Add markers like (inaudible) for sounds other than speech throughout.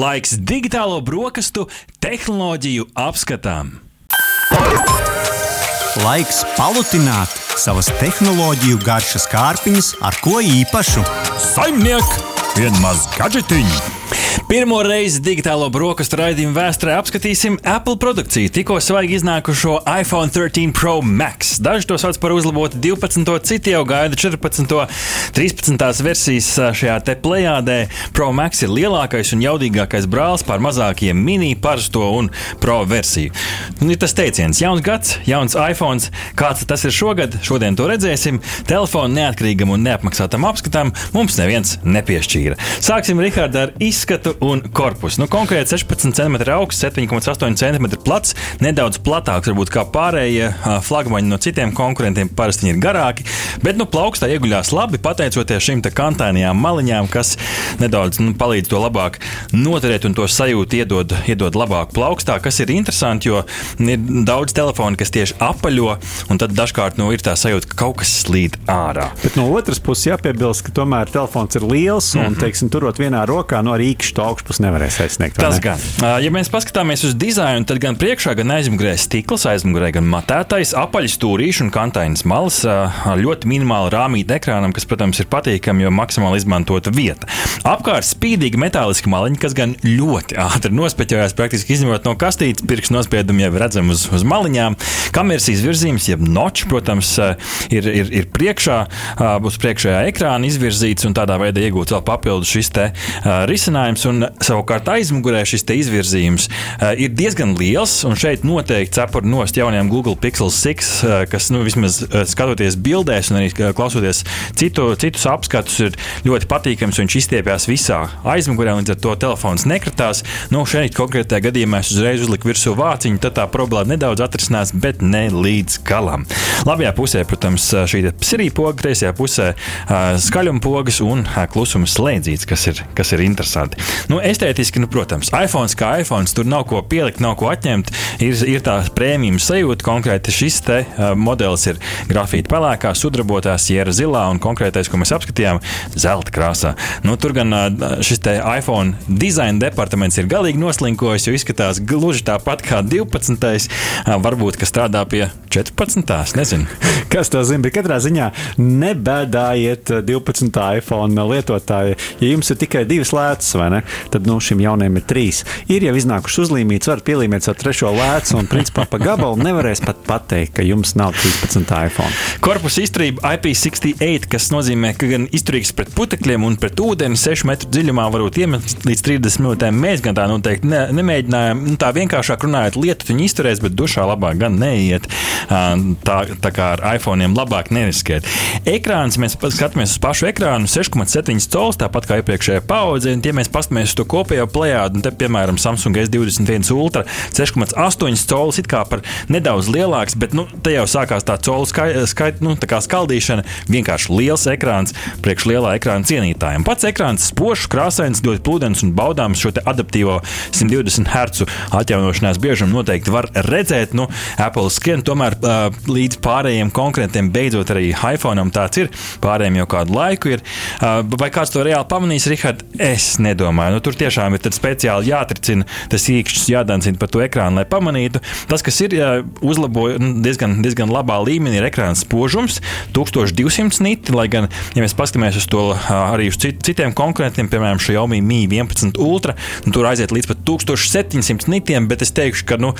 Laiks digitālo brokastu tehnoloģiju apskatām. Laiks palutināt savas tehnoloģiju garšas kārpiņas ar ko īpašu. Saimniek, vienmaz gadžetiņu! Pirmo reizi digitālo brokastu raidījumu vēsturē apskatīsim Apple produkciju, tikko svaigi iznākušo iPhone 13 Pro Max. Daži to sauc par uzlabotu 12, citi jau gaida 14, 13 versijas šajā te plējādē. Pro Max ir lielākais un jaudīgākais brālis pār mazākiem mini, parasto un pro versiju. Un ir tas teiciens, jauns gads, jauns iPhone. Kāds tas ir šogad? Šodien to redzēsim. Telefonu neatkarīgam un neapmaksātam apskatam mums neviens nepiešķīra. Sāksim, Rihard, ar izskatu un korpusu. Nu, konkrēti 16 cm augsts, 7,8 cm plats, nedaudz platāks varbūt kā pārējie flagmaņi no citiem konkurentiem. Parasti ir garāki, bet nu, plaukstā ieguļās labi pateicoties šīm kantainajām maliņām, kas nedaudz nu, palīdz to labāk noturēt un to sajūtu iedod, iedod labāk plaukstā, kas ir interesanti, jo ir daudz telefonu, kas tieši apaļo, un tad dažkārt nu, ir tā sajūta, ka kaut kas slīd ārā. Bet no otras puses jāpiebilst, ka tomēr telefons ir liels un, mm -hmm. teiksim, turot vienā rokā, no arī īkšķi to augšpusi nevarēs aizsniegt. Tas ne? gan. Ja mēs paskatāmies uz dizainu, tad gan priekšā, gan aizmugurē stikls, aizmugurē gan matētais, apaļs stūrīši un kantainas malas ar ļoti minimālu rāmītu ekrānam, kas, protams, ir patīkami, jo maksimāli izmantota vieta. Apkārt spīdīgi metāliski maliņi, kas gan ļoti ātri nospeķojās, praktiski izņemot no kastītes, pirkstu nospiedumi jau redzam uz, uz maliņām. Kameras izvirzījums, jeb noč, protams, ir, ir, ir priekšā, uz priekšējā ekrāna izvirzīts un tādā veidā iegūts vēl papildus šis te risinājums. Un savukārt aizmugurē šis izvirzījums uh, ir diezgan liels. Šeit noteikti cepura nost jaunajam Google Pixel 6, uh, kas nu, vismaz uh, skatoties bildēs un arī klausoties citu, citus apskatus, ir ļoti patīkams. Viņš izstiepjas visā aizmugurē, līdz ar to telefons nekratās. Nu, šeit konkrētajā gadījumā es uzreiz uzliku virsū vāciņu, tad tā problēma nedaudz atrisinās, bet ne līdz galam. Labajā pusē, protams, šī sirīja poga, kreisajā pusē skaļuma pogas un klusuma slēdzītes, kas ir, kas ir interesanti. Nu, estētiski, nu, protams, iPhone kā iPhone, tur nav ko pielikt, nav ko atņemt. Ir, ir tā prēmijas sajūta. Konkrēti šis te, uh, modelis ir grafīta pelēkā, sudrabotā, siera zilā un konkrētais, ko mēs apskatījām, zelta krāsā. Nu, tur gan uh, šis iPhone dizaina departaments ir galīgi noslinkojis, jo izskatās gluži tāpat kā 12. Uh, varbūt, ka strādā pie 14. Nezinu. (laughs) Kas to zina, bet katrā ziņā nebēdājiet 12. iPhone lietotāji. Ja jums ir tikai divas lētas, vai ne? Tad nu, šim jaunajam ir trīs. Ir jau iznākuši uzlīmīts, var pielīmēt ar trešo lēcu, un principā pa gabalu nevarēs pat pateikt, ka jums nav 13. iPhone. Korpusa izturība IP68, kas nozīmē, ka gan izturīgs pret putekļiem un pret ūdeni 6 metru dziļumā varbūt iemest līdz 30 minūtēm. Mēs gan tā noteikti ne, nemēģinājām. Nu, tā vienkāršāk runājot, lietu viņi izturēs, bet dušā labāk gan neiet. Tā, tā kā ar iPhone labāk neriskēt. Ekrāns, mēs skatāmies uz pašu ekrānu, 6,7 cols, tāpat kā iepriekšējā paudze. Ja mēs paskatāmies uz to kopējo plējādu, un te, piemēram, Samsung S21 Ultra 6,8 colis, kā par nedaudz lielāks, bet nu, te jau sākās tā colu skait, skai, nu, tā skaldīšana. Vienkārši liels ekrāns priekš lielā ekrāna cienītājiem. Pats ekrāns spožs, krāsains, ļoti pludens un baudāms šo adaptīvo 120 Hz atjaunošanās biežumu noteikti var redzēt. Nu, Apple skrien tomēr uh, līdz pārējiem konkurentiem, beidzot arī iPhone tāds ir. Pārējiem jau kādu laiku ir. Uh, vai kāds to reāli pamanīs, Rihard? Es nedomāju. Nu, tur tiešām ir speciāli jāatricina tas īkšķis, jādancina par to ekrānu, lai pamanītu. Tas, kas ir uzlaboja nu, diezgan, diezgan labā līmenī, ir ekrāna spožums, 1200 niti, lai gan, ja mēs paskatāmies uz to arī uz cit, citiem konkurentiem, piemēram, Xiaomi Mi 11 Ultra, nu, tur aiziet līdz pat 1700 nitiem, bet es teikšu, ka nu,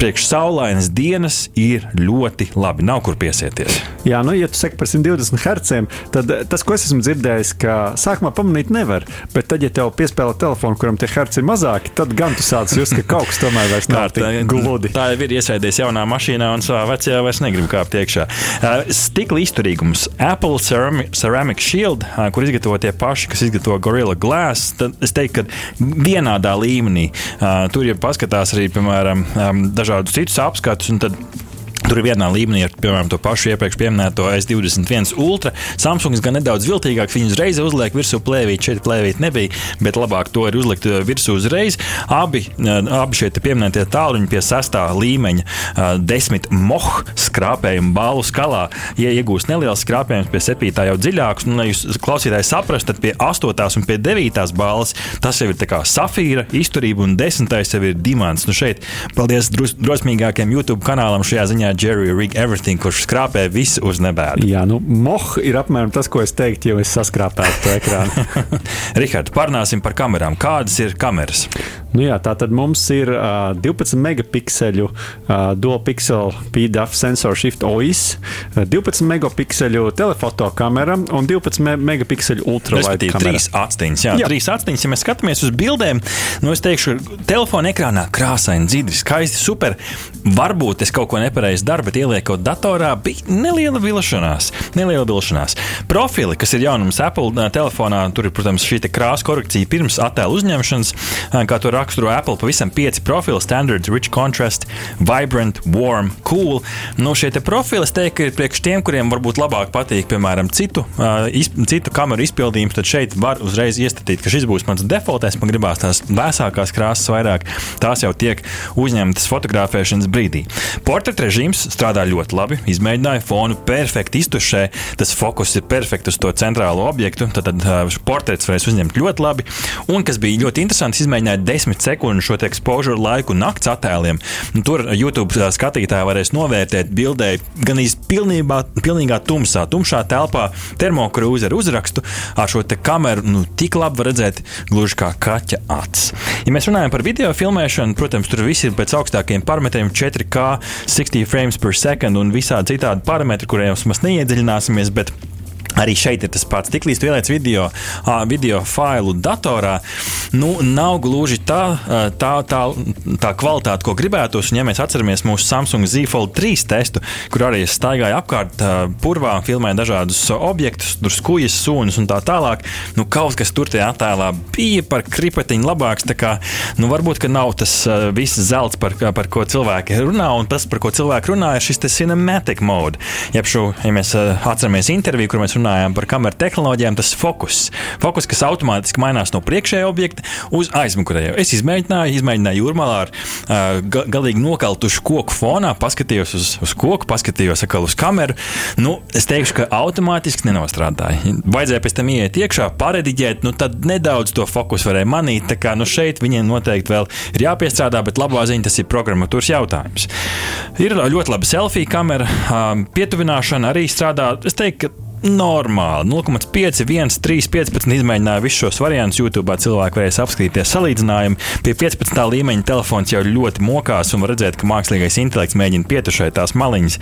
priekš saulainas dienas ir ļoti labi. Nav kur piesieties. Jā, nu, ja tu saki par 120 Hz, tad tas, ko es esmu dzirdējis, ka sākumā pamanīt nevar, bet tad, ja tev piespēlē telefonu, kuram tie herci ir mazāki, tad gan tu sāc just, ka kaut kas tomēr vairs nav (laughs) tik gludi. Tā jau ir iesēdies jaunā mašīnā un savā vecajā vairs negrib kāpt iekšā. Stikla izturīgums. Apple Ceramic Shield, kur izgatavo tie paši, kas izgatavo Gorilla Glass, tad es teiktu, ka vienādā līmenī. Tur jau paskatās arī, piemēram, dažādus citus apskatus, un tad Tur ir vienā līmenī ar, piemēram, to pašu iepriekš minēto S21 Ultra. Samsungs gan nedaudz viltīgāk, viņu uzreiz uzliek virsū plēvīti, šeit plēvīti nebija, bet labāk to ir uzlikt uh, virsū uzreiz. Abi, uh, abi šie pieminētie tāluņi pie sestā līmeņa, uh, desmit moh skrāpējumu balvu skalā, ja iegūst neliels skrāpējums, pie septītā jau dziļāks. Un, lai jūs klausītāji saprastu, tad pie astotās un pie devītās balvas tas jau ir safīra izturība un desmitais jau ir dimants. Nu šeit, paldies drosmīgākiem YouTube kanālam šajā ziņā Jerry Rig Everything, kurš skrāpē visu uz nebēdu. Jā, nu, moh ir apmēram tas, ko es teiktu, ja es saskrāpētu to ekrānu. (laughs) Rihards, parunāsim par kamerām. Kādas ir kameras? Nu jā, tā tad mums ir uh, 12 megapikseļu uh, dual pixel PDAF sensor shift OIS, uh, 12 megapikseļu telefoto kamera un 12 me megapikseļu ultralight kamera. Trīs atstiņas, jā, jā. trīs atstiņas. Ja mēs skatāmies uz bildēm, nu es teikšu, telefona ekrānā krāsaini, dzidri, skaisti, super. Varbūt es kaut ko nepareizi daru, bet ieliekot datorā, bija neliela vilšanās. Neliela vilšanās. Profili, kas ir jaunums Apple telefonā, tur ir, protams, šī krāsa korekcija pirms attēlu uzņemšanas, kā to raksturo Apple pavisam pieci profili - Standard, Rich Contrast, Vibrant, Warm, Cool. Nu, šie profili, es teiktu, ir priekš tiem, kuriem varbūt labāk patīk, piemēram, citu, uh, iz, citu kameru izpildījums, tad šeit var uzreiz iestatīt, ka šis būs mans defaultais, man gribās tās vēsākās krāsas vairāk, tās jau tiek uzņemtas fotografēšanas brīdī. Portret režīms strādā ļoti labi, izmēģināja fonu perfekti iztušē, tas fokus ir perfekts uz to centrālo objektu, tad, tad uh, portrets varēs uzņemt ļoti labi. Un kas bija ļoti interesants, izmēģināja desmit 15 sekundžu šo ekspožūru laiku nakts attēliem. Un tur YouTube skatītāji varēs novērtēt bildei gan īstenībā pilnīgā tumsā, tumšā telpā termokrūze ar uzrakstu ar šo kameru nu, tik labi redzēt, gluži kā kaķa acis. Ja mēs runājam par video filmēšanu, protams, tur viss ir pēc augstākiem parametriem 4K, 60 frames per second un visādi citādi parametri, kuriem mēs neiedziļināsimies. Bet Arī šeit ir tas pats. Tiklīdz ieliec video, video failu datorā, nu, nav gluži tā, tā, tā, tā kvalitāte, ko gribētos. Un, ja mēs atceramies mūsu Samsung Z Fold 3 testu, kur arī es staigāju apkārt purvā, filmēju dažādus objektus, tur skujas, sūnus un tā tālāk, nu, kaut kas tur tajā attēlā bija par kripatiņu labāks. Kā, nu, varbūt, ka nav tas viss zelts, par, par ko cilvēki runā, un tas, par ko cilvēki runā, ir šis cinematic mode. Jeb šo, ja mēs atceramies interviju, kur mēs runājam, runājām par kameru tehnoloģijām, tas fokus. Fokus, kas automātiski mainās no priekšējā objekta uz aizmugurējo. Es izmēģināju, izmēģināju jūrmalā ar uh, galīgi nokaltušu koku fonā, paskatījos uz, uz koku, paskatījos atkal uz kameru. Nu, es teikšu, ka automātiski nenostrādāja. Vajadzēja pēc tam iet iekšā, parediģēt, nu tad nedaudz to fokusu varēja manīt. Tā kā nu, šeit viņiem noteikti vēl ir jāpiestrādā, bet labā ziņa tas ir programmatūras jautājums. Ir ļoti laba selfija kamera, pietuvināšana arī strādā. Es teiktu, ka normāli. 0,5, 1, 3, 15 izmēģināja visus šos variantus. YouTube cilvēki varēs apskatīties salīdzinājumu. Pie 15. līmeņa telefons jau ļoti mokās un var redzēt, ka mākslīgais intelekts mēģina pietušēt tās maliņas.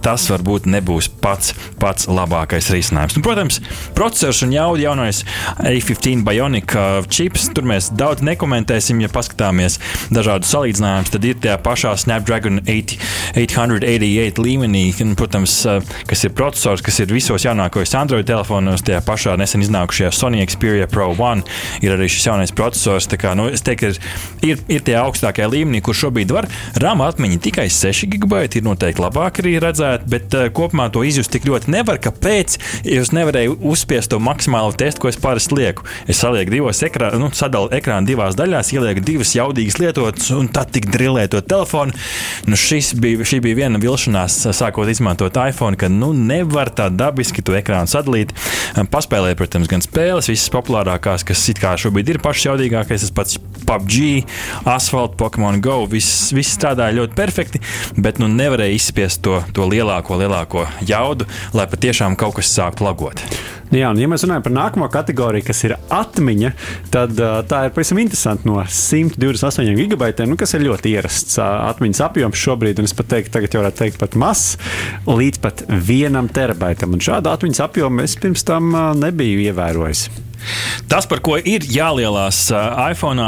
Tas varbūt nebūs pats, pats labākais risinājums. Un, protams, processors un jauda jaunais A15 Bionic čips. Tur mēs daudz nekomentēsim, ja paskatāmies dažādus salīdzinājumus. Tad ir tajā pašā Snapdragon 8, 888 līmenī, un, protams, kas ir processors, kas ir visos jaunākajos Android telefonos, tajā pašā nesen iznākušajā Sony Xperia Pro 1 ir arī šis jaunais processors. Kā, nu, es teiktu, ir, ir, ir tie augstākie līmenī, kur šobrīd var RAM atmiņa tikai 6 gigabaiti, ir noteikti labāk arī redzēt, bet uh, kopumā to izjust tik ļoti nevar. Kāpēc? Jūs nevarējāt uzspiest to maksimālo testu, ko es parasti lieku. Es salieku divos ekrānos, nu, sadalu ekrānu divās daļās, ielieku divas jaudīgas lietotnes un tad tik drilēju to telefonu. Nu, bija, šī bija viena vilšanās, sākot izmantot iPhone, ka nu, nevar tā dabiski to ekrānu sadalīt. Paspēlēja, protams, gan spēles, visas populārākās, kas it kā šobrīd ir pašas jaudīgākais, tas pats PUBG, Asphalt, Pokemon Go. Viss, viss strādāja ļoti perfekti, bet nu nevarēja izspiest to, to lielāko, lielāko jaudu, lai patiešām kaut kas sāktu lagot. Jā, un ja mēs runājam par nākamo kategoriju, kas ir atmiņa, tad tā ir pavisam interesanti no 128 gigabaitiem, nu, kas ir ļoti ierasts atmiņas apjoms šobrīd, un es pat teiktu, tagad jau varētu teikt pat mazs, līdz pat vienam terabaitam. Un šādu atmiņas apjomu es pirms tam nebiju ievērojis. Tas, par ko ir jālielās iPhone,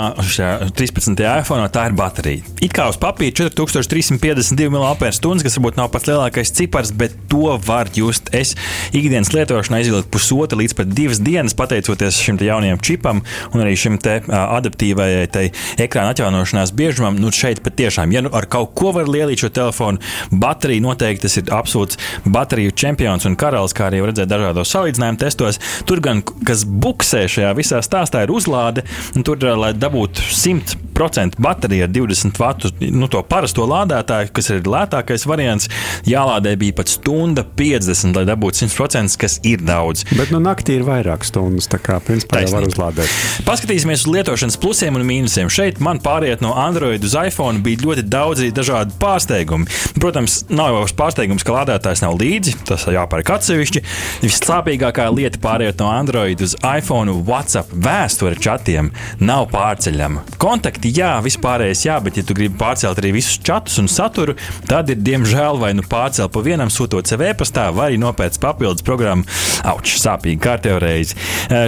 13. iPhone, tā ir baterija. It kā uz papīra 4352 mAh, kas varbūt nav pats lielākais cipars, bet to var just. Es ikdienas lietošanā izvilku pusotru līdz pat divas dienas, pateicoties šim jaunajam čipam un arī šim adaptīvajai ekrāna atjaunošanās biežumam. Nu, šeit patiešām, ja nu ar kaut ko var lielīt šo telefonu, baterija noteikti tas ir absolūts bateriju čempions un karalis, kā arī redzēt dažādos salīdzinājumu testos. Tur gan, kas buksē šajā visā stāstā, ir uzlāde, tur, lai dabūtu 100% bateriju ar 20 vatu, nu, to parasto lādētāju, kas ir lētākais variants, jālādē bija pat stunda 50, lai dabūtu 100%, kas ir daudz. Bet nu, naktī ir vairāk stundas, tā kā principā jau var uzlādēt. Paskatīsimies uz lietošanas plusiem un mīnusiem. Šeit man pāriet no Android uz iPhone bija ļoti daudz dažādu pārsteigumu. Protams, nav jau pārsteigums, ka lādētājs nav līdzi, tas jāpērk atsevišķi. Vissāpīgākā lieta pāriet no Android uz iPhone, WhatsApp vēsture čatiem nav pārceļama. Kontakti, jā, vispārējais, jā, bet, ja tu gribi pārcelt arī visus čatus un saturu, tad ir diemžēl vai nu pārcelt pa vienam, sūtot sev e-pastā, vai arī nopērts papildus programmu. Auč, sāpīgi kārtējo reizi.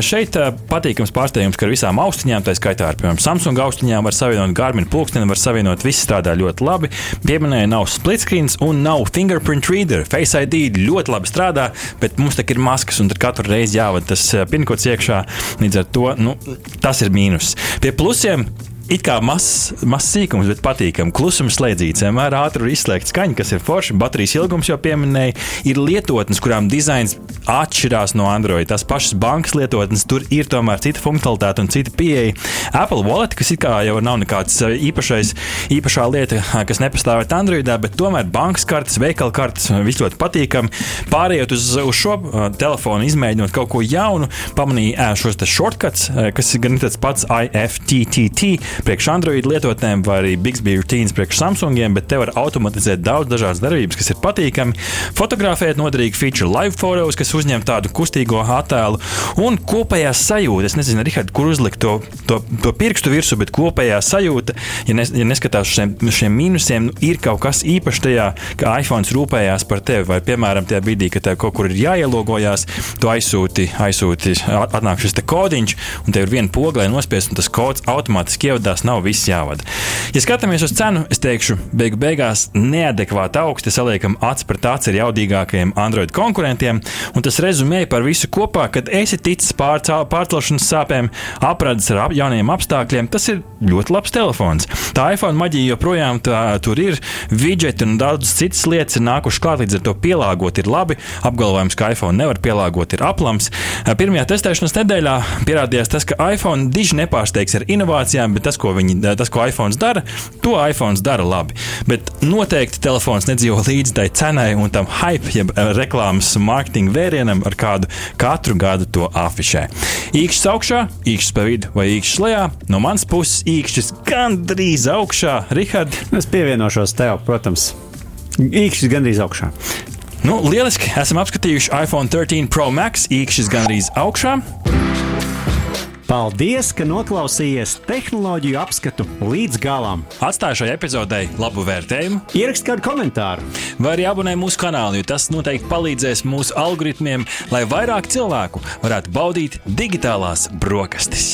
Šeit patīkams pārsteigums, ka ar visām austiņām, tā skaitā ar piemēram Samsung austiņām, var savienot Garmin pulksteni, var savienot, viss strādā ļoti labi. Pieminēja, nav split screens un nav fingerprint reader. Face ID ļoti labi strādā, bet mums tā ir maskas un katru reizi jāvada tas pinkots iekšā. Līdz ar to nu, tas ir mīnus. Pie plusiem It kā mazs maz sīkums, bet patīkami. Klusums slēdzīts, vienmēr ātri izslēgt skaņu, kas ir forši. Baterijas ilgums jau pieminēja. Ir lietotnes, kurām dizains atšķirās no Android. Tās pašas bankas lietotnes, tur ir tomēr cita funkcionalitāte un cita pieeja. Apple Wallet, kas it kā jau nav nekāds uh, īpašais, īpašā lieta, uh, kas nepastāvēt Androidā, bet tomēr bankas kartes, veikala kartes, uh, viss ļoti patīkami. Pārējot uz, uz šo telefonu, izmēģinot kaut ko jaunu, pamanīju šos shortcuts, kas ir gan tāds pats IFTTT priekš Android lietotnēm, vai arī Bixby Routines priekš Samsungiem, bet te var automatizēt daudz dažādas darbības, kas ir patīkami. Fotografēt noderīgi feature live photos, kas uzņem tādu kustīgo attēlu un kopējā sajūta. Es nezinu, Rihard, kur uzlikt to, to, to pirkstu virsmu, bet kopējā sajūta, ja, nes, ja neskatās uz šiem, šiem mīnusiem, nu, ir kaut kas īpašs tajā, ka iPhone rūpējās par tevi. Vai, piemēram, tajā brīdī, kad tev kaut kur ir jāielogojās, tu aizsūti, aizsūti atnāk šis kodiņš, un tev ir viena poga, lai nospiestu, un tas kods automātiski ievada tās nav viss jāvada. Ja skatāmies uz cenu, es teikšu, beigu beigās neadekvāti augsti saliekam acis pret aci ar jaudīgākajiem Android konkurentiem, un tas rezumē par visu kopā, kad esi ticis pārcelšanas sāpēm, apradzis ar ap, jauniem apstākļiem, tas ir ļoti labs telefons. Tā iPhone maģija joprojām tā, tur ir, widgeti un daudzas citas lietas ir nākušas klāt, līdz ar to pielāgot ir labi. Apgalvojums, ka iPhone nevar pielāgot, ir aplams. Pirmajā testēšanas nedēļā pierādījās tas, ka iPhone diži nepārsteigs ar inovācijām, bet tas, ko, viņi, tas, ko iPhone dara, to iPhone dara labi. Bet noteikti telefons nedzīvo līdz tai cenai un tam hype, jeb eh, reklāmas mārketinga vērienam, ar kādu katru gadu to afišē. Īkšķis augšā, īkšķis pa vidu vai īkšķis lejā. No manas puses īkšķis gandrīz augšā. Rihard, es pievienošos tev, protams. Īkšķis gandrīz augšā. Nu, lieliski! Esam apskatījuši iPhone 13 Pro Max, īkšķis gandrīz augšā. Paldies, ka noklausījāties tehnoloģiju apskatu līdz galam. Atstāju šai epizodei labu vērtējumu, ierakstiet kādu komentāru, vai arī abonējiet mūsu kanālu, jo tas noteikti palīdzēs mūsu algoritmiem, lai vairāk cilvēku varētu baudīt digitālās brokastis.